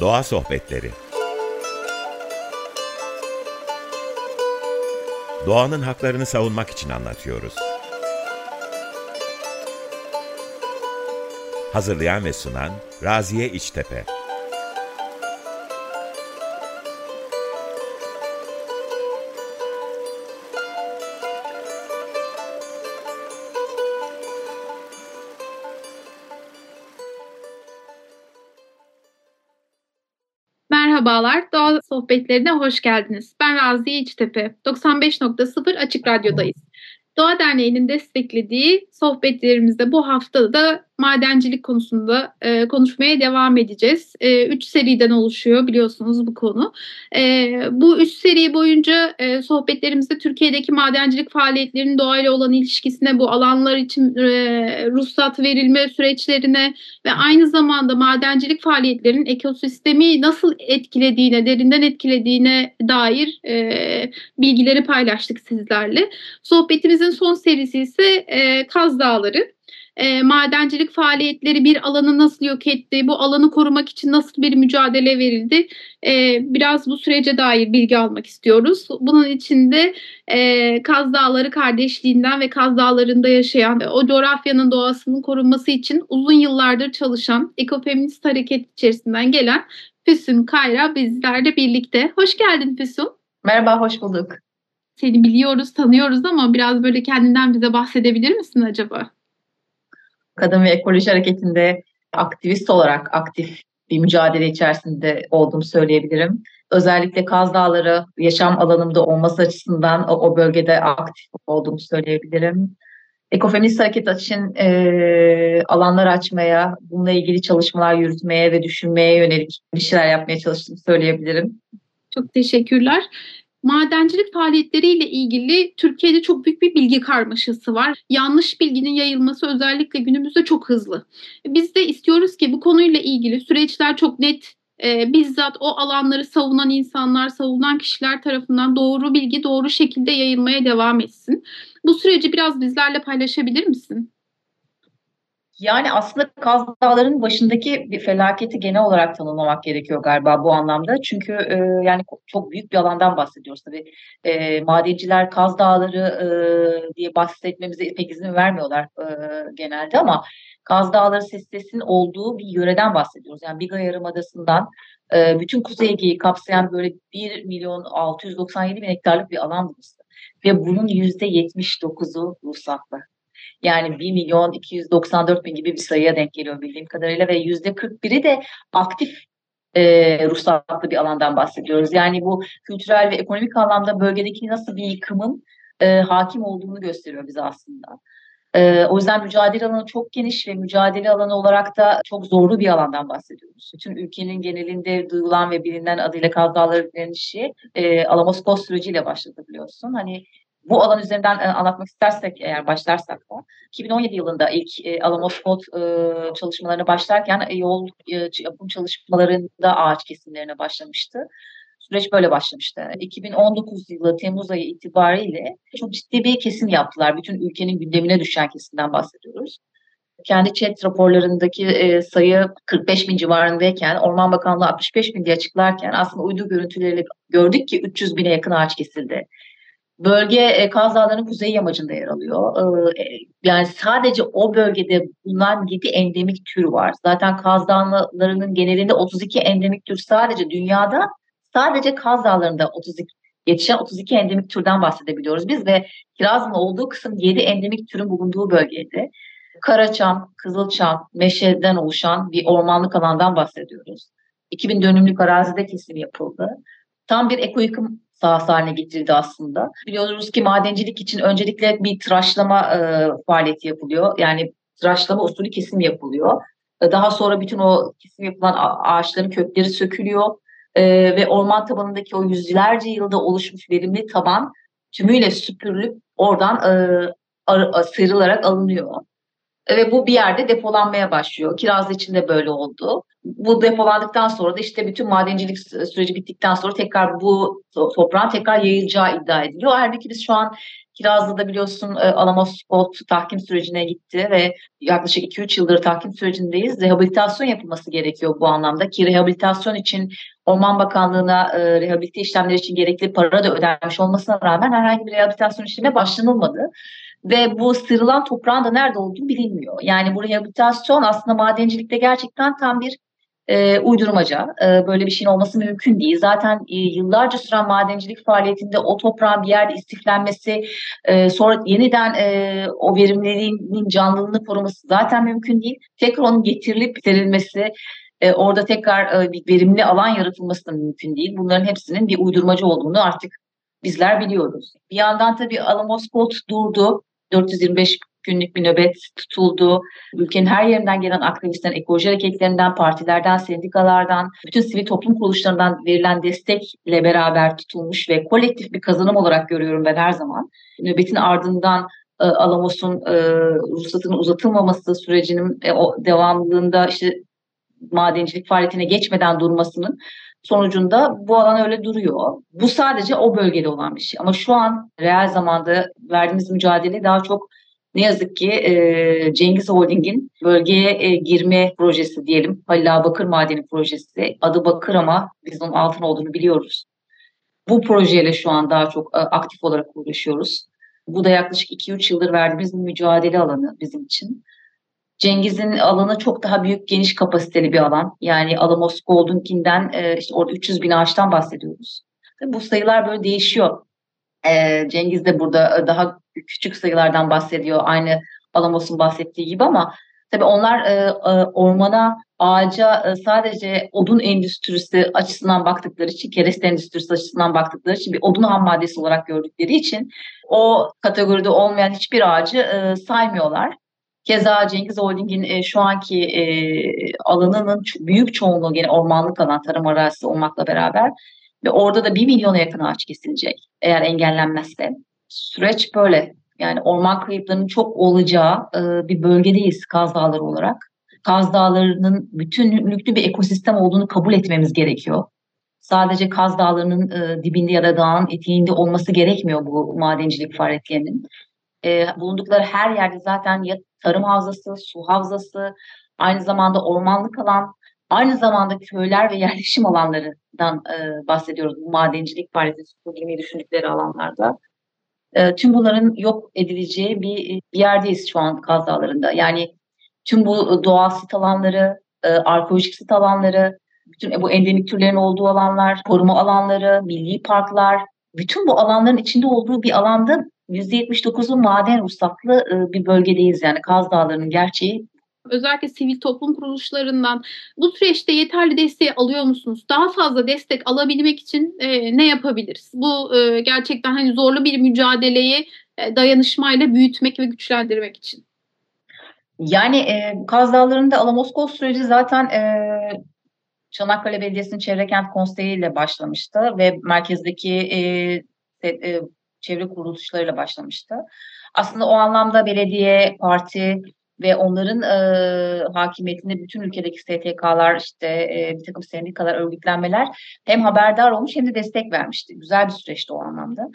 Doğa Sohbetleri Doğanın haklarını savunmak için anlatıyoruz. Hazırlayan ve sunan Raziye İçtepe Merhabalar, Doğa Sohbetlerine hoş geldiniz. Ben Raziye İçtepe, 95.0 Açık Radyo'dayız. Doğa Derneği'nin desteklediği sohbetlerimizde bu hafta da madencilik konusunda e, konuşmaya devam edeceğiz. E, üç seriden oluşuyor biliyorsunuz bu konu. E, bu üç seri boyunca e, sohbetlerimizde Türkiye'deki madencilik faaliyetlerinin doğayla olan ilişkisine, bu alanlar için e, ruhsat verilme süreçlerine ve aynı zamanda madencilik faaliyetlerinin ekosistemi nasıl etkilediğine, derinden etkilediğine dair e, bilgileri paylaştık sizlerle. Sohbetimizin son serisi ise e, Kaz Dağları e, madencilik faaliyetleri bir alanı nasıl yok etti, bu alanı korumak için nasıl bir mücadele verildi, e, biraz bu sürece dair bilgi almak istiyoruz. Bunun için de e, Kaz Dağları kardeşliğinden ve Kaz Dağları'nda yaşayan, o coğrafyanın doğasının korunması için uzun yıllardır çalışan ekofeminist hareket içerisinden gelen Füsun Kayra bizlerle birlikte. Hoş geldin Füsun. Merhaba, hoş bulduk. Seni biliyoruz, tanıyoruz ama biraz böyle kendinden bize bahsedebilir misin acaba? Kadın ve ekoloji hareketinde aktivist olarak aktif bir mücadele içerisinde olduğumu söyleyebilirim. Özellikle Kaz Dağları yaşam alanımda olması açısından o, o bölgede aktif olduğumu söyleyebilirim. Ekofeminist hareket için e, alanlar açmaya, bununla ilgili çalışmalar yürütmeye ve düşünmeye yönelik bir şeyler yapmaya çalıştığımı söyleyebilirim. Çok teşekkürler madencilik faaliyetleriyle ilgili Türkiye'de çok büyük bir bilgi karmaşası var. Yanlış bilginin yayılması özellikle günümüzde çok hızlı. Biz de istiyoruz ki bu konuyla ilgili süreçler çok net e, bizzat o alanları savunan insanlar, savunan kişiler tarafından doğru bilgi doğru şekilde yayılmaya devam etsin. Bu süreci biraz bizlerle paylaşabilir misin? Yani aslında Kaz Dağları'nın başındaki bir felaketi genel olarak tanımlamak gerekiyor galiba bu anlamda. Çünkü e, yani çok büyük bir alandan bahsediyoruz tabii. E, madenciler Kaz Dağları e, diye bahsetmemize pek izin vermiyorlar e, genelde ama Kaz Dağları silsilesinin olduğu bir yöreden bahsediyoruz. Yani Biga Yarımadası'ndan e, bütün Kuzey Ege'yi kapsayan böyle 1 milyon 697 bin hektarlık bir alan burası. Ve bunun %79'u ruhsatlı. Yani 1 milyon 294 bin gibi bir sayıya denk geliyor bildiğim kadarıyla ve yüzde 41'i de aktif e, ruhsatlı bir alandan bahsediyoruz. Yani bu kültürel ve ekonomik anlamda bölgedeki nasıl bir yıkımın e, hakim olduğunu gösteriyor bize aslında. E, o yüzden mücadele alanı çok geniş ve mücadele alanı olarak da çok zorlu bir alandan bahsediyoruz. Bütün ülkenin genelinde duyulan ve bilinen adıyla Kaz Dağları direnişi e, Alamos süreciyle başladı biliyorsun. Hani bu alan üzerinden e, anlatmak istersek eğer başlarsak da 2017 yılında ilk e, Alamos e, çalışmalarına başlarken e, yol e, çalışmalarında ağaç kesimlerine başlamıştı. Süreç böyle başlamıştı. 2019 yılı Temmuz ayı itibariyle çok ciddi bir kesim yaptılar. Bütün ülkenin gündemine düşen kesimden bahsediyoruz. Kendi chat raporlarındaki e, sayı 45 bin civarındayken Orman Bakanlığı 65 bin diye açıklarken aslında uydu görüntüleriyle gördük ki 300 bine yakın ağaç kesildi. Bölge e, Kaz Dağları'nın kuzey yamacında yer alıyor. E, e, yani sadece o bölgede bulunan 7 endemik tür var. Zaten Kaz Dağları'nın genelinde 32 endemik tür sadece dünyada sadece Kaz Dağları'nda 32 yetişen 32 endemik türden bahsedebiliyoruz biz ve Kiraz'ın olduğu kısım 7 endemik türün bulunduğu bölgeydi. Karaçam, Kızılçam, Meşe'den oluşan bir ormanlık alandan bahsediyoruz. 2000 dönümlük arazide kesim yapıldı. Tam bir eko yıkım sahası haline getirildi aslında. Biliyoruz ki madencilik için öncelikle bir tıraşlama e, faaliyeti yapılıyor. Yani tıraşlama usulü kesim yapılıyor. E, daha sonra bütün o kesim yapılan ağaçların kökleri sökülüyor e, ve orman tabanındaki o yüzlerce yılda oluşmuş verimli taban tümüyle süpürülüp oradan e, ar- sıyrılarak alınıyor. Ve bu bir yerde depolanmaya başlıyor. Kiraz için de böyle oldu. Bu depolandıktan sonra da işte bütün madencilik süreci bittikten sonra tekrar bu toprağın tekrar yayılacağı iddia ediliyor. Halbuki biz şu an Kirazlı'da biliyorsun e, Alamos Gold tahkim sürecine gitti ve yaklaşık 2-3 yıldır tahkim sürecindeyiz. Rehabilitasyon yapılması gerekiyor bu anlamda ki rehabilitasyon için Orman Bakanlığı'na e, rehabilite işlemleri için gerekli para da ödenmiş olmasına rağmen herhangi bir rehabilitasyon işlemi başlanılmadı. Ve bu sırılan toprağın da nerede olduğu bilinmiyor. Yani bu rehabilitasyon aslında madencilikte gerçekten tam bir e, uydurmaca. E, böyle bir şeyin olması mümkün değil. Zaten e, yıllarca süren madencilik faaliyetinde o toprağın bir yerde istiflenmesi, e, sonra yeniden e, o verimliliğinin canlılığını koruması zaten mümkün değil. Tekrar onun getirilip serilmesi, e, orada tekrar e, bir verimli alan yaratılması da mümkün değil. Bunların hepsinin bir uydurmacı olduğunu artık bizler biliyoruz. Bir yandan tabii Alamos Gold durdu. 425 günlük bir nöbet tutuldu. Ülkenin her yerinden gelen aktivistlerin, ekoloji hareketlerinden, partilerden, sendikalardan, bütün sivil toplum kuruluşlarından verilen destekle beraber tutulmuş ve kolektif bir kazanım olarak görüyorum ben her zaman. Nöbetin ardından e, Alamos'un e, ruhsatının uzatılmaması sürecinin e, devamlılığında işte madencilik faaliyetine geçmeden durmasının sonucunda bu alan öyle duruyor. Bu sadece o bölgede olan bir şey. Ama şu an reel zamanda verdiğimiz mücadele daha çok ne yazık ki e, Cengiz Holding'in bölgeye e, girme projesi diyelim. Halil Bakır Madeni projesi. Adı Bakır ama biz onun altın olduğunu biliyoruz. Bu projeyle şu an daha çok e, aktif olarak uğraşıyoruz. Bu da yaklaşık 2-3 yıldır verdiğimiz bir mücadele alanı bizim için. Cengiz'in alanı çok daha büyük, geniş kapasiteli bir alan. Yani Alamos Gold'unkinden e, işte orada 300 bin ağaçtan bahsediyoruz. Bu sayılar böyle değişiyor. E, Cengiz de burada e, daha küçük sayılardan bahsediyor. Aynı Alamos'un bahsettiği gibi ama tabii onlar ormana, ağaca sadece odun endüstrisi açısından baktıkları için, kereste endüstrisi açısından baktıkları için bir odun ham maddesi olarak gördükleri için o kategoride olmayan hiçbir ağacı saymıyorlar. Keza Cengiz Holding'in e, şu anki e, alanının büyük çoğunluğu gene ormanlık alan tarım arazisi olmakla beraber ve orada da bir milyona yakın ağaç kesilecek eğer engellenmezse. Süreç böyle. Yani orman kayıplarının çok olacağı e, bir bölgedeyiz Kaz Dağları olarak. Kaz Dağları'nın bütünlüklü bir ekosistem olduğunu kabul etmemiz gerekiyor. Sadece Kaz Dağları'nın e, dibinde ya da dağın eteğinde olması gerekmiyor bu madencilik faaliyetlerinin. E, bulundukları her yerde zaten ya tarım havzası, su havzası, aynı zamanda ormanlık alan, aynı zamanda köyler ve yerleşim alanlarından e, bahsediyoruz bu madencilik faaliyeti girmeyi düşündükleri alanlarda. E, tüm bunların yok edileceği bir, bir yerdeyiz şu an Kaz Dağları'nda. Yani tüm bu doğal sit alanları, e, arkeolojik sit alanları, bütün bu endemik türlerin olduğu alanlar, koruma alanları, milli parklar, bütün bu alanların içinde olduğu bir alanda %79'u maden ruhsatlı e, bir bölgedeyiz yani Kaz Dağları'nın gerçeği özellikle sivil toplum kuruluşlarından bu süreçte yeterli desteği alıyor musunuz? Daha fazla destek alabilmek için e, ne yapabiliriz? Bu e, gerçekten hani zorlu bir mücadeleyi e, dayanışmayla büyütmek ve güçlendirmek için. Yani e, Kaz Dağları'nda Alamoskos süreci zaten e, Çanakkale Belediyesi'nin Çevre Kent Konseyi ile başlamıştı ve merkezdeki e, e, çevre kuruluşlarıyla başlamıştı. Aslında o anlamda belediye, parti ve onların e, hakimiyetinde bütün ülkedeki STK'lar, işte e, bir takım sendikalar, örgütlenmeler hem haberdar olmuş hem de destek vermişti. Güzel bir süreçti o anlamda.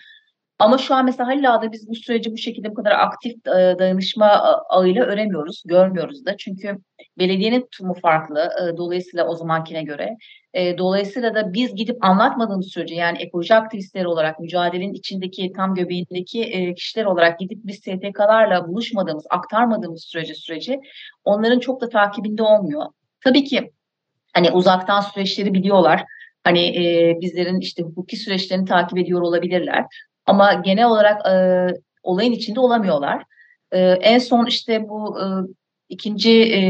Ama şu an mesela Halila'da biz bu süreci bu şekilde bu kadar aktif e, dayanışma ağıyla öremiyoruz, görmüyoruz da. Çünkü belediyenin tutumu farklı. E, dolayısıyla o zamankine göre. E, dolayısıyla da biz gidip anlatmadığımız sürece yani ekoloji aktivistleri olarak mücadelenin içindeki tam göbeğindeki e, kişiler olarak gidip biz STK'larla buluşmadığımız, aktarmadığımız sürece süreci onların çok da takibinde olmuyor. Tabii ki hani uzaktan süreçleri biliyorlar. Hani e, bizlerin işte hukuki süreçlerini takip ediyor olabilirler. Ama genel olarak e, olayın içinde olamıyorlar. E, en son işte bu e, ikinci e,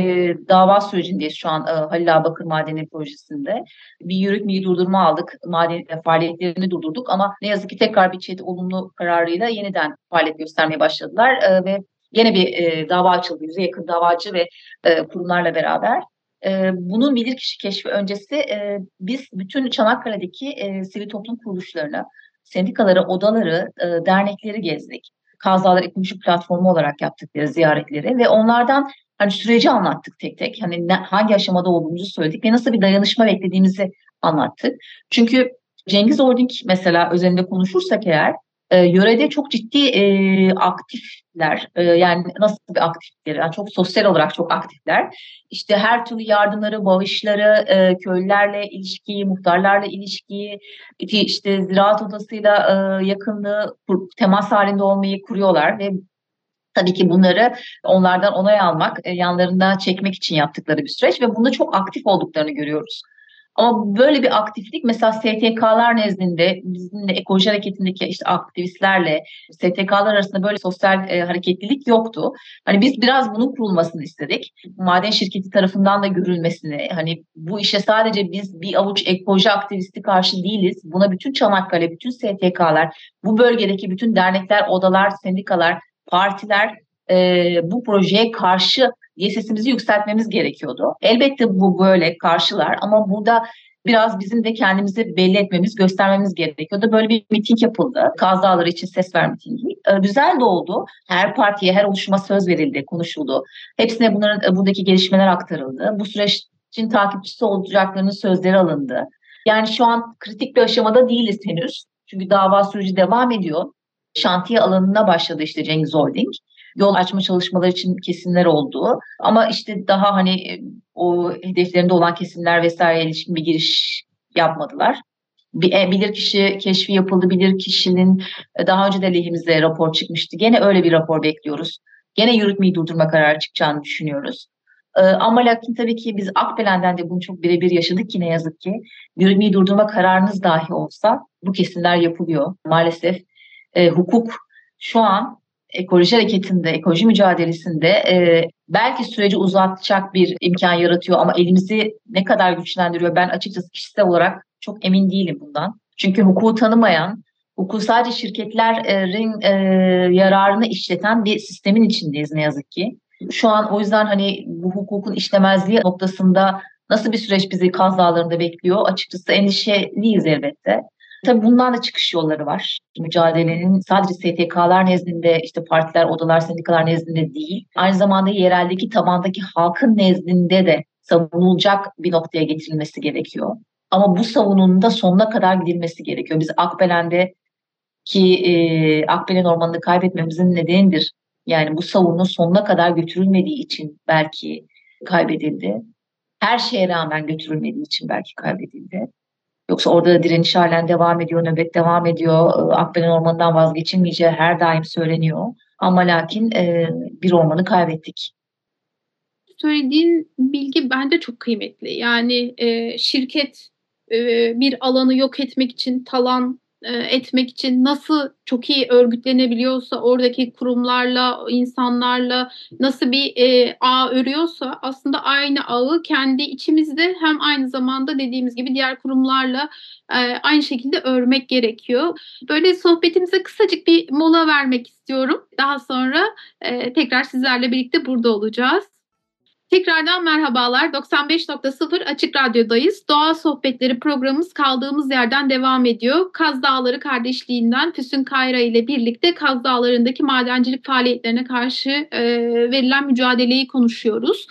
dava sürecindeyiz şu an e, Halil Ağabakır Madeni Projesi'nde. Bir yürütmeyi durdurma aldık. Maden faaliyetlerini durdurduk ama ne yazık ki tekrar bir çeşit olumlu kararıyla yeniden faaliyet göstermeye başladılar e, ve yine bir e, dava açıldı. Yüze yakın davacı ve e, kurumlarla beraber. E, bunun bilirkişi keşfi öncesi e, biz bütün Çanakkale'deki e, sivil toplum kuruluşlarına sendikaları, odaları, e, dernekleri gezdik. Kazalar Ekoloji Platformu olarak yaptıkları ziyaretleri ve onlardan hani süreci anlattık tek tek. Hani ne, hangi aşamada olduğumuzu söyledik ve nasıl bir dayanışma beklediğimizi anlattık. Çünkü Cengiz Holding mesela özelinde konuşursak eğer e, yörede çok ciddi e, aktifler. E, yani nasıl bir aktifler? Yani çok sosyal olarak çok aktifler. İşte her türlü yardımları, bağışları, e, köylülerle ilişkiyi, muhtarlarla ilişkiyi, işte ziraat odasıyla e, yakınlığı, temas halinde olmayı kuruyorlar ve Tabii ki bunları onlardan onay almak, e, yanlarında çekmek için yaptıkları bir süreç ve bunda çok aktif olduklarını görüyoruz. Ama böyle bir aktiflik mesela STK'lar nezdinde bizimle ekoloji hareketindeki işte aktivistlerle STK'lar arasında böyle sosyal e, hareketlilik yoktu. Hani biz biraz bunun kurulmasını istedik. Maden şirketi tarafından da görülmesini hani bu işe sadece biz bir avuç ekoloji aktivisti karşı değiliz. Buna bütün Çanakkale, bütün STK'lar, bu bölgedeki bütün dernekler, odalar, sendikalar, partiler e, bu projeye karşı diye sesimizi yükseltmemiz gerekiyordu. Elbette bu böyle karşılar ama burada biraz bizim de kendimizi belli etmemiz, göstermemiz gerekiyordu. Böyle bir miting yapıldı. Kaz Dağları için ses ver mitingi. Güzel de oldu. Her partiye, her oluşuma söz verildi, konuşuldu. Hepsine bunların buradaki gelişmeler aktarıldı. Bu sürecin takipçisi olacaklarının sözleri alındı. Yani şu an kritik bir aşamada değiliz henüz. Çünkü dava süreci devam ediyor. Şantiye alanına başladı işte Cengiz Holding yol açma çalışmaları için kesimler oldu. Ama işte daha hani e, o hedeflerinde olan kesimler vesaire ilişkin bir giriş yapmadılar. E, bilir kişi keşfi yapıldı. Bilir kişinin e, daha önce de lehimize rapor çıkmıştı. Gene öyle bir rapor bekliyoruz. Gene yürütmeyi durdurma kararı çıkacağını düşünüyoruz. Ama lakin tabii ki biz Akbelen'den de bunu çok birebir yaşadık ki ne yazık ki. Yürütmeyi durdurma kararınız dahi olsa bu kesimler yapılıyor. Maalesef e, hukuk şu an ekoloji hareketinde, ekoloji mücadelesinde e, belki süreci uzatacak bir imkan yaratıyor ama elimizi ne kadar güçlendiriyor ben açıkçası kişisel olarak çok emin değilim bundan. Çünkü hukuku tanımayan, hukuku sadece şirketlerin e, yararını işleten bir sistemin içindeyiz ne yazık ki. Şu an o yüzden hani bu hukukun işlemezliği noktasında nasıl bir süreç bizi Kaz Dağları'nda bekliyor açıkçası endişeliyiz elbette. Tabii bundan da çıkış yolları var. Mücadelenin sadece STK'lar nezdinde, işte partiler, odalar, sendikalar nezdinde değil, aynı zamanda yereldeki tabandaki halkın nezdinde de savunulacak bir noktaya getirilmesi gerekiyor. Ama bu savununun da sonuna kadar gidilmesi gerekiyor. Biz Akbelen'de ki e, Akbelen ormanını kaybetmemizin nedenidir. Yani bu savunun sonuna kadar götürülmediği için belki kaybedildi. Her şeye rağmen götürülmediği için belki kaybedildi. Yoksa orada da direniş halen devam ediyor, nöbet devam ediyor. Ee, Akbelen Ormanı'ndan vazgeçilmeyeceği her daim söyleniyor. Ama lakin e, bir ormanı kaybettik. Söylediğin bilgi bence çok kıymetli. Yani e, şirket e, bir alanı yok etmek için talan e, etmek için nasıl çok iyi örgütlenebiliyorsa oradaki kurumlarla, insanlarla nasıl bir e, ağ örüyorsa aslında aynı ağı kendi içimizde hem aynı zamanda dediğimiz gibi diğer kurumlarla e, aynı şekilde örmek gerekiyor. Böyle sohbetimize kısacık bir mola vermek istiyorum. Daha sonra e, tekrar sizlerle birlikte burada olacağız. Tekrardan merhabalar. 95.0 Açık Radyo'dayız. Doğa Sohbetleri programımız kaldığımız yerden devam ediyor. Kaz Dağları kardeşliğinden Füsun Kayra ile birlikte Kaz Dağları'ndaki madencilik faaliyetlerine karşı e, verilen mücadeleyi konuşuyoruz.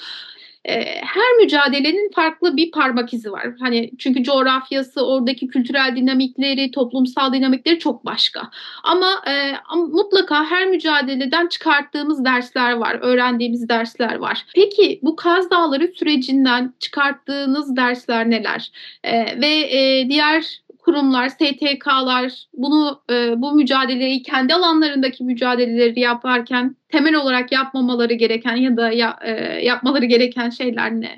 Ee, her mücadelenin farklı bir parmak izi var. Hani çünkü coğrafyası, oradaki kültürel dinamikleri, toplumsal dinamikleri çok başka. Ama, e, mutlaka her mücadeleden çıkarttığımız dersler var, öğrendiğimiz dersler var. Peki bu Kaz Dağları sürecinden çıkarttığınız dersler neler? E, ve e, diğer kurumlar, STK'lar bunu e, bu mücadeleyi kendi alanlarındaki mücadeleleri yaparken temel olarak yapmamaları gereken ya da ya, e, yapmaları gereken şeyler ne?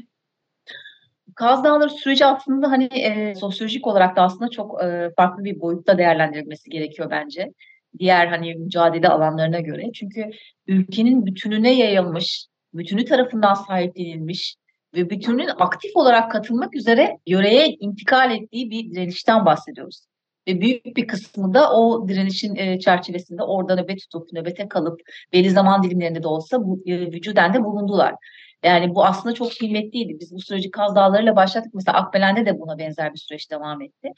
Kaz Dağları süreci aslında hani e, sosyolojik olarak da aslında çok e, farklı bir boyutta değerlendirilmesi gerekiyor bence. Diğer hani mücadele alanlarına göre. Çünkü ülkenin bütününe yayılmış, bütünü tarafından sahiplenilmiş ve bütünün aktif olarak katılmak üzere yöreye intikal ettiği bir direnişten bahsediyoruz. Ve büyük bir kısmı da o direnişin e, çerçevesinde orada nöbet tutup nöbete kalıp belli zaman dilimlerinde de olsa bu, e, vücuden de bulundular. Yani bu aslında çok kıymetliydi. Biz bu süreci Kaz Dağları'yla başlattık. Mesela Akbelen'de de buna benzer bir süreç devam etti.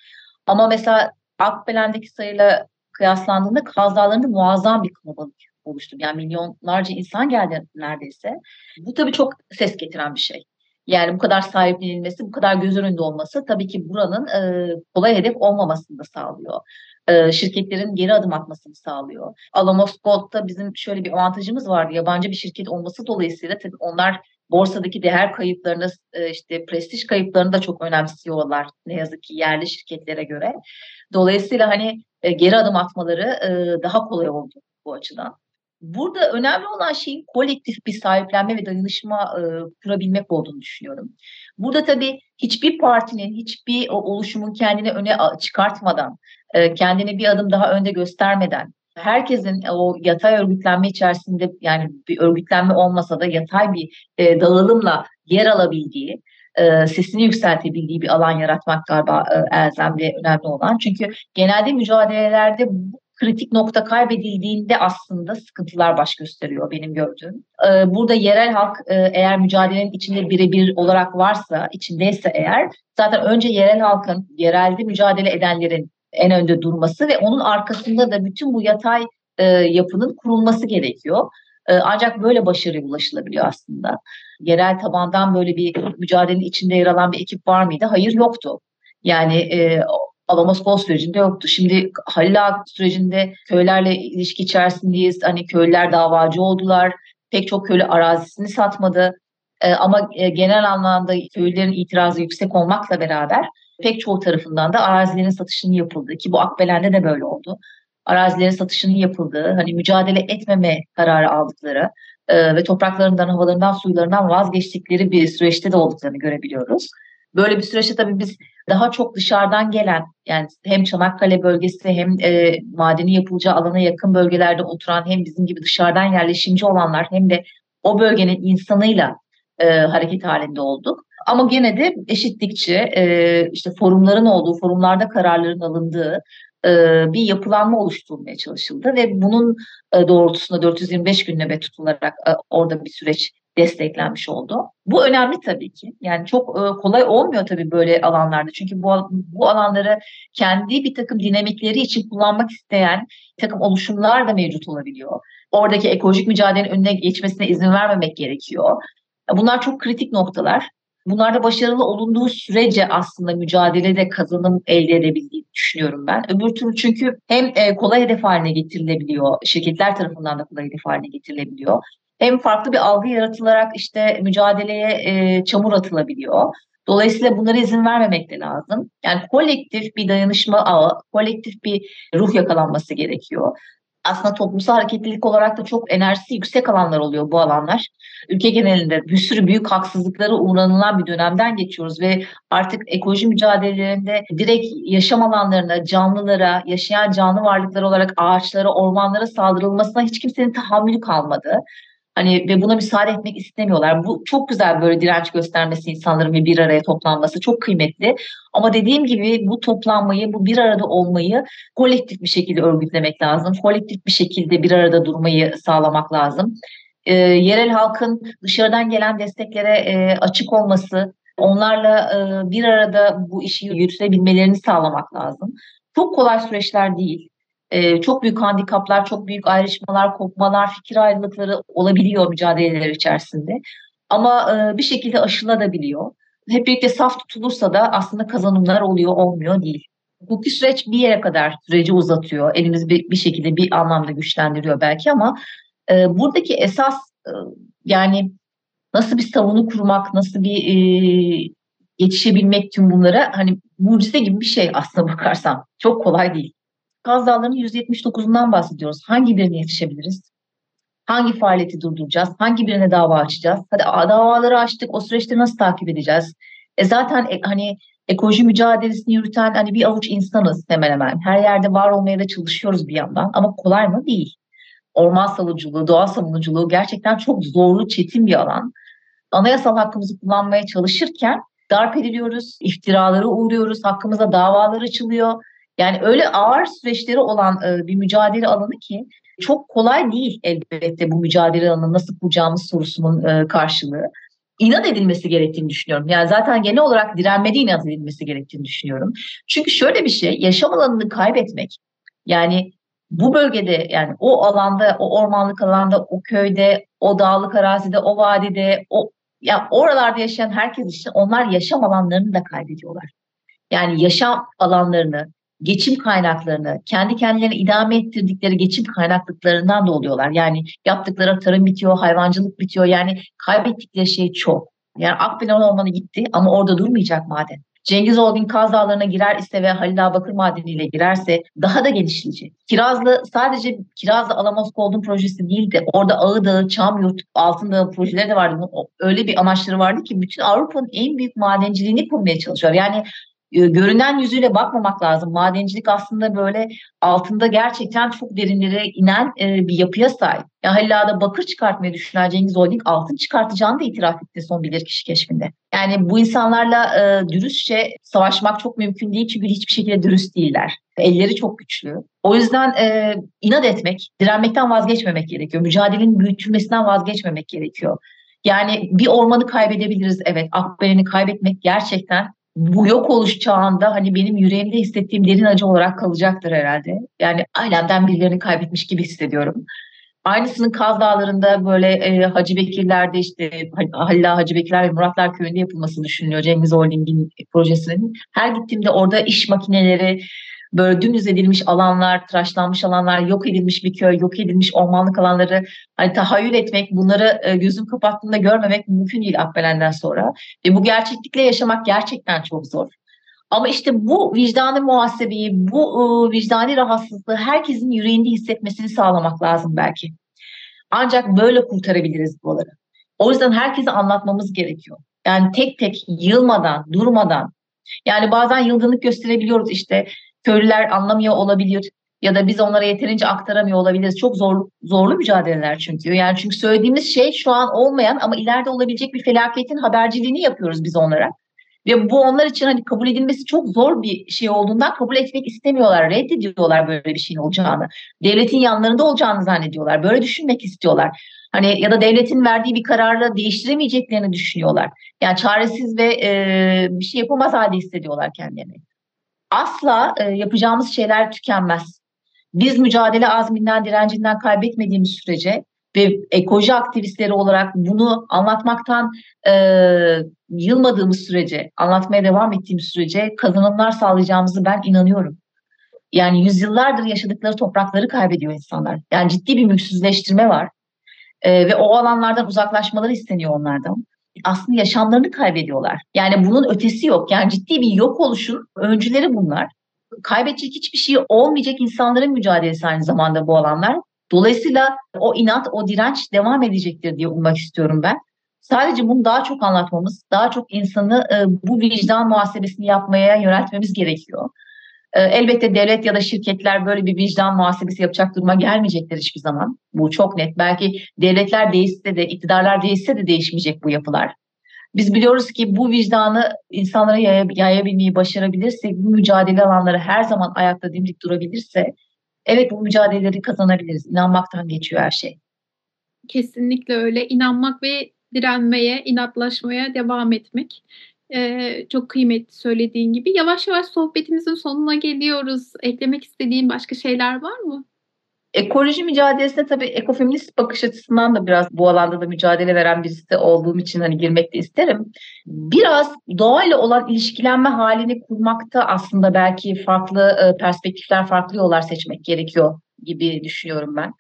Ama mesela Akbelen'deki sayıyla kıyaslandığında Kaz Dağları'nda muazzam bir kalabalık oluştu. Yani milyonlarca insan geldi neredeyse. Bu tabii çok ses getiren bir şey. Yani bu kadar sahiplenilmesi, bu kadar göz önünde olması tabii ki buranın e, kolay hedef olmamasını da sağlıyor. e, şirketlerin geri adım atmasını sağlıyor. Alamos Gold'da bizim şöyle bir avantajımız var. Yabancı bir şirket olması dolayısıyla tabii onlar borsadaki değer kayıplarını, e, işte prestij kayıplarını da çok önemsiyorlar ne yazık ki yerli şirketlere göre. Dolayısıyla hani e, geri adım atmaları e, daha kolay oldu bu açıdan. Burada önemli olan şeyin kolektif bir sahiplenme ve dayanışma e, kurabilmek olduğunu düşünüyorum. Burada tabii hiçbir partinin, hiçbir oluşumun kendini öne çıkartmadan, e, kendini bir adım daha önde göstermeden, herkesin o yatay örgütlenme içerisinde yani bir örgütlenme olmasa da yatay bir e, dağılımla yer alabildiği, e, sesini yükseltebildiği bir alan yaratmak galiba e, elzem ve önemli olan. Çünkü genelde mücadelelerde bu kritik nokta kaybedildiğinde aslında sıkıntılar baş gösteriyor benim gördüğüm. Ee, burada yerel halk e, eğer mücadelenin içinde birebir olarak varsa, içindeyse eğer zaten önce yerel halkın, yerelde mücadele edenlerin en önde durması ve onun arkasında da bütün bu yatay e, yapının kurulması gerekiyor. E, ancak böyle başarıya ulaşılabiliyor aslında. Yerel tabandan böyle bir mücadelenin içinde yer alan bir ekip var mıydı? Hayır yoktu. Yani e, Alamoskol sürecinde yoktu. Şimdi Halil sürecinde köylerle ilişki içerisindeyiz. Hani köylüler davacı oldular. Pek çok köylü arazisini satmadı. Ee, ama e, genel anlamda köylülerin itirazı yüksek olmakla beraber pek çoğu tarafından da arazilerin satışının yapıldığı ki bu Akbelen'de de böyle oldu. Arazilerin satışının yapıldığı, hani mücadele etmeme kararı aldıkları e, ve topraklarından, havalarından, suylarından vazgeçtikleri bir süreçte de olduklarını görebiliyoruz. Böyle bir süreçte tabii biz daha çok dışarıdan gelen yani hem Çanakkale bölgesi hem e, madeni yapılacağı alana yakın bölgelerde oturan hem bizim gibi dışarıdan yerleşimci olanlar hem de o bölgenin insanıyla e, hareket halinde olduk. Ama gene de eşitlikçi e, işte forumların olduğu, forumlarda kararların alındığı e, bir yapılanma oluşturulmaya çalışıldı ve bunun e, doğrultusunda 425 gün nöbet tutularak e, orada bir süreç desteklenmiş oldu. Bu önemli tabii ki. Yani çok e, kolay olmuyor tabii böyle alanlarda. Çünkü bu, bu alanları kendi bir takım dinamikleri için kullanmak isteyen bir takım oluşumlar da mevcut olabiliyor. Oradaki ekolojik mücadelenin önüne geçmesine izin vermemek gerekiyor. Bunlar çok kritik noktalar. Bunlarda başarılı olunduğu sürece aslında mücadelede kazanım elde edebildiğini düşünüyorum ben. Öbür türlü çünkü hem e, kolay hedef haline getirilebiliyor, şirketler tarafından da kolay hedef haline getirilebiliyor hem farklı bir algı yaratılarak işte mücadeleye e, çamur atılabiliyor. Dolayısıyla bunlara izin vermemek de lazım. Yani kolektif bir dayanışma ağı, kolektif bir ruh yakalanması gerekiyor. Aslında toplumsal hareketlilik olarak da çok enerjisi yüksek alanlar oluyor bu alanlar. Ülke genelinde bir sürü büyük haksızlıklara uğranılan bir dönemden geçiyoruz ve artık ekoloji mücadelelerinde direkt yaşam alanlarına, canlılara, yaşayan canlı varlıklar olarak ağaçlara, ormanlara saldırılmasına hiç kimsenin tahammülü kalmadı. Hani ve buna müsaade etmek istemiyorlar. Bu çok güzel böyle direnç göstermesi insanların ve bir araya toplanması çok kıymetli. Ama dediğim gibi bu toplanmayı, bu bir arada olmayı kolektif bir şekilde örgütlemek lazım. Kolektif bir şekilde bir arada durmayı sağlamak lazım. E, yerel halkın dışarıdan gelen desteklere e, açık olması, onlarla e, bir arada bu işi yürütebilmelerini sağlamak lazım. Çok kolay süreçler değil e, çok büyük handikaplar, çok büyük ayrışmalar, kopmalar, fikir ayrılıkları olabiliyor mücadeleler içerisinde. Ama e, bir şekilde aşılabiliyor. Hep birlikte saf tutulursa da aslında kazanımlar oluyor, olmuyor değil. Hukuki süreç bir yere kadar süreci uzatıyor. Elimizi bir, şekilde bir anlamda güçlendiriyor belki ama e, buradaki esas e, yani nasıl bir savunu kurmak, nasıl bir e, yetişebilmek tüm bunlara hani mucize gibi bir şey aslında bakarsam. Çok kolay değil. Kaz Dağları'nın 179'undan bahsediyoruz. Hangi birine yetişebiliriz? Hangi faaliyeti durduracağız? Hangi birine dava açacağız? Hadi davaları açtık. O süreçte nasıl takip edeceğiz? E zaten e, hani ekoloji mücadelesini yürüten hani bir avuç insanız hemen hemen. Her yerde var olmaya da çalışıyoruz bir yandan ama kolay mı? Değil. Orman savunuculuğu, doğa savunuculuğu gerçekten çok zorlu, çetin bir alan. Anayasal hakkımızı kullanmaya çalışırken darp ediliyoruz, iftiraları uğruyoruz, hakkımıza davalar açılıyor. Yani öyle ağır süreçleri olan bir mücadele alanı ki çok kolay değil elbette bu mücadele alanı nasıl kuracağımız sorusunun karşılığı. İnat edilmesi gerektiğini düşünüyorum. Yani zaten genel olarak direnmede inat edilmesi gerektiğini düşünüyorum. Çünkü şöyle bir şey, yaşam alanını kaybetmek, yani bu bölgede yani o alanda, o ormanlık alanda, o köyde, o dağlık arazide, o vadide, o ya oralarda yaşayan herkes için onlar yaşam alanlarını da kaybediyorlar. Yani yaşam alanlarını, geçim kaynaklarını, kendi kendilerine idame ettirdikleri geçim kaynaklıklarından da oluyorlar. Yani yaptıkları tarım bitiyor, hayvancılık bitiyor. Yani kaybettikleri şey çok. Yani Akpınar Ormanı gitti ama orada durmayacak maden. Cengiz Holding Kaz Dağları'na girer ise ve Halil Ağa Bakır Madeni'yle girerse daha da genişleyecek. Kirazlı sadece Kirazlı Alamos Gold'un projesi değildi. Orada Ağıdağı, Çamyurt, Altındağ projeleri de vardı. Öyle bir amaçları vardı ki bütün Avrupa'nın en büyük madenciliğini kurmaya çalışıyor. Yani görünen yüzüyle bakmamak lazım. Madencilik aslında böyle altında gerçekten çok derinlere inen e, bir yapıya sahip. Ya Halla'da bakır çıkartmayı düşünen Cengiz Holding altın çıkartacağını da itiraf etti son bilirkişi keşfinde. Yani bu insanlarla e, dürüstçe savaşmak çok mümkün değil çünkü hiçbir şekilde dürüst değiller. Elleri çok güçlü. O yüzden e, inat etmek, direnmekten vazgeçmemek gerekiyor. Mücadelenin büyütülmesinden vazgeçmemek gerekiyor. Yani bir ormanı kaybedebiliriz evet. Akbelen'i kaybetmek gerçekten bu yok oluş çağında hani benim yüreğimde hissettiğim derin acı olarak kalacaktır herhalde. Yani ailemden birilerini kaybetmiş gibi hissediyorum. Aynısının Kaz Dağları'nda böyle e, Hacı Bekirler'de işte Halil Hacı Bekirler ve Muratlar Köyü'nde yapılması düşünülüyor Cengiz Holding'in projesinin. Her gittiğimde orada iş makineleri, böyle dümdüz edilmiş alanlar, tıraşlanmış alanlar, yok edilmiş bir köy, yok edilmiş ormanlık alanları hani tahayyül etmek, bunları e, gözüm kapattığında görmemek mümkün değil Akbelen'den sonra. Ve bu gerçeklikle yaşamak gerçekten çok zor. Ama işte bu vicdanı muhasebeyi, bu e, vicdani rahatsızlığı herkesin yüreğinde hissetmesini sağlamak lazım belki. Ancak böyle kurtarabiliriz buraları. O yüzden herkese anlatmamız gerekiyor. Yani tek tek yılmadan, durmadan. Yani bazen yılgınlık gösterebiliyoruz işte köylüler anlamıyor olabilir ya da biz onlara yeterince aktaramıyor olabiliriz. Çok zor, zorlu mücadeleler çünkü. Yani çünkü söylediğimiz şey şu an olmayan ama ileride olabilecek bir felaketin haberciliğini yapıyoruz biz onlara. Ve bu onlar için hani kabul edilmesi çok zor bir şey olduğundan kabul etmek istemiyorlar. Reddediyorlar böyle bir şeyin olacağını. Devletin yanlarında olacağını zannediyorlar. Böyle düşünmek istiyorlar. Hani ya da devletin verdiği bir kararla değiştiremeyeceklerini düşünüyorlar. Yani çaresiz ve e, bir şey yapamaz halde hissediyorlar kendilerini asla e, yapacağımız şeyler tükenmez. Biz mücadele azminden, direncinden kaybetmediğimiz sürece ve ekoloji aktivistleri olarak bunu anlatmaktan e, yılmadığımız sürece, anlatmaya devam ettiğimiz sürece kazanımlar sağlayacağımızı ben inanıyorum. Yani yüzyıllardır yaşadıkları toprakları kaybediyor insanlar. Yani ciddi bir mülksüzleştirme var. E, ve o alanlardan uzaklaşmaları isteniyor onlardan aslında yaşamlarını kaybediyorlar. Yani bunun ötesi yok. Yani ciddi bir yok oluşun öncüleri bunlar. Kaybedecek hiçbir şey olmayacak insanların mücadelesi aynı zamanda bu alanlar. Dolayısıyla o inat, o direnç devam edecektir diye ummak istiyorum ben. Sadece bunu daha çok anlatmamız, daha çok insanı e, bu vicdan muhasebesini yapmaya yöneltmemiz gerekiyor. E, elbette devlet ya da şirketler böyle bir vicdan muhasebesi yapacak duruma gelmeyecekler hiçbir zaman. Bu çok net. Belki devletler değişse de, iktidarlar değişse de değişmeyecek bu yapılar. Biz biliyoruz ki bu vicdanı insanlara yayabilmeyi başarabilirsek, bu mücadele alanları her zaman ayakta dimdik durabilirse, evet bu mücadeleleri kazanabiliriz. İnanmaktan geçiyor her şey. Kesinlikle öyle. İnanmak ve direnmeye, inatlaşmaya devam etmek. Eee, çok kıymetli söylediğin gibi. Yavaş yavaş sohbetimizin sonuna geliyoruz. Eklemek istediğin başka şeyler var mı? Ekoloji mücadelesine tabii ekofeminist bakış açısından da biraz bu alanda da mücadele veren birisi olduğum için hani girmek de isterim. Biraz doğayla olan ilişkilenme halini kurmakta aslında belki farklı perspektifler, farklı yollar seçmek gerekiyor gibi düşünüyorum ben.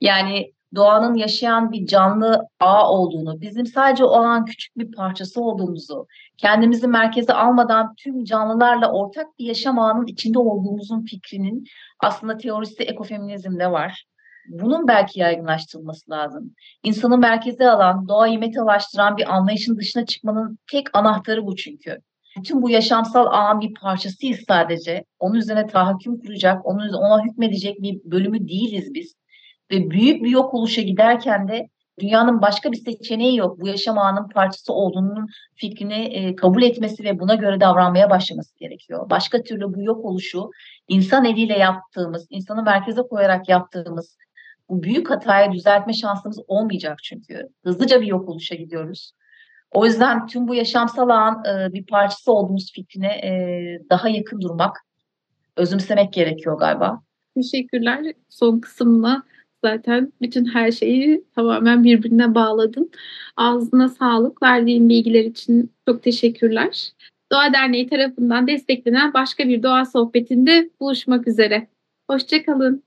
Yani doğanın yaşayan bir canlı ağ olduğunu, bizim sadece o an küçük bir parçası olduğumuzu, kendimizi merkeze almadan tüm canlılarla ortak bir yaşam ağının içinde olduğumuzun fikrinin aslında teorisi ekofeminizmde var. Bunun belki yaygınlaştırılması lazım. İnsanı merkeze alan, doğayı metalaştıran bir anlayışın dışına çıkmanın tek anahtarı bu çünkü. Bütün bu yaşamsal ağın bir parçasıyız sadece. Onun üzerine tahakküm kuracak, onun ona hükmedecek bir bölümü değiliz biz ve büyük bir yok oluşa giderken de dünyanın başka bir seçeneği yok. Bu yaşam ağının parçası olduğunun fikrini e, kabul etmesi ve buna göre davranmaya başlaması gerekiyor. Başka türlü bu yok oluşu insan eliyle yaptığımız, insanı merkeze koyarak yaptığımız bu büyük hatayı düzeltme şansımız olmayacak çünkü. Hızlıca bir yok oluşa gidiyoruz. O yüzden tüm bu yaşamsal ağın e, bir parçası olduğumuz fikrine e, daha yakın durmak, özümsemek gerekiyor galiba. Teşekkürler. Son kısımla zaten bütün her şeyi tamamen birbirine bağladın. Ağzına sağlık. Verdiğin bilgiler için çok teşekkürler. Doğa Derneği tarafından desteklenen başka bir doğa sohbetinde buluşmak üzere. Hoşçakalın.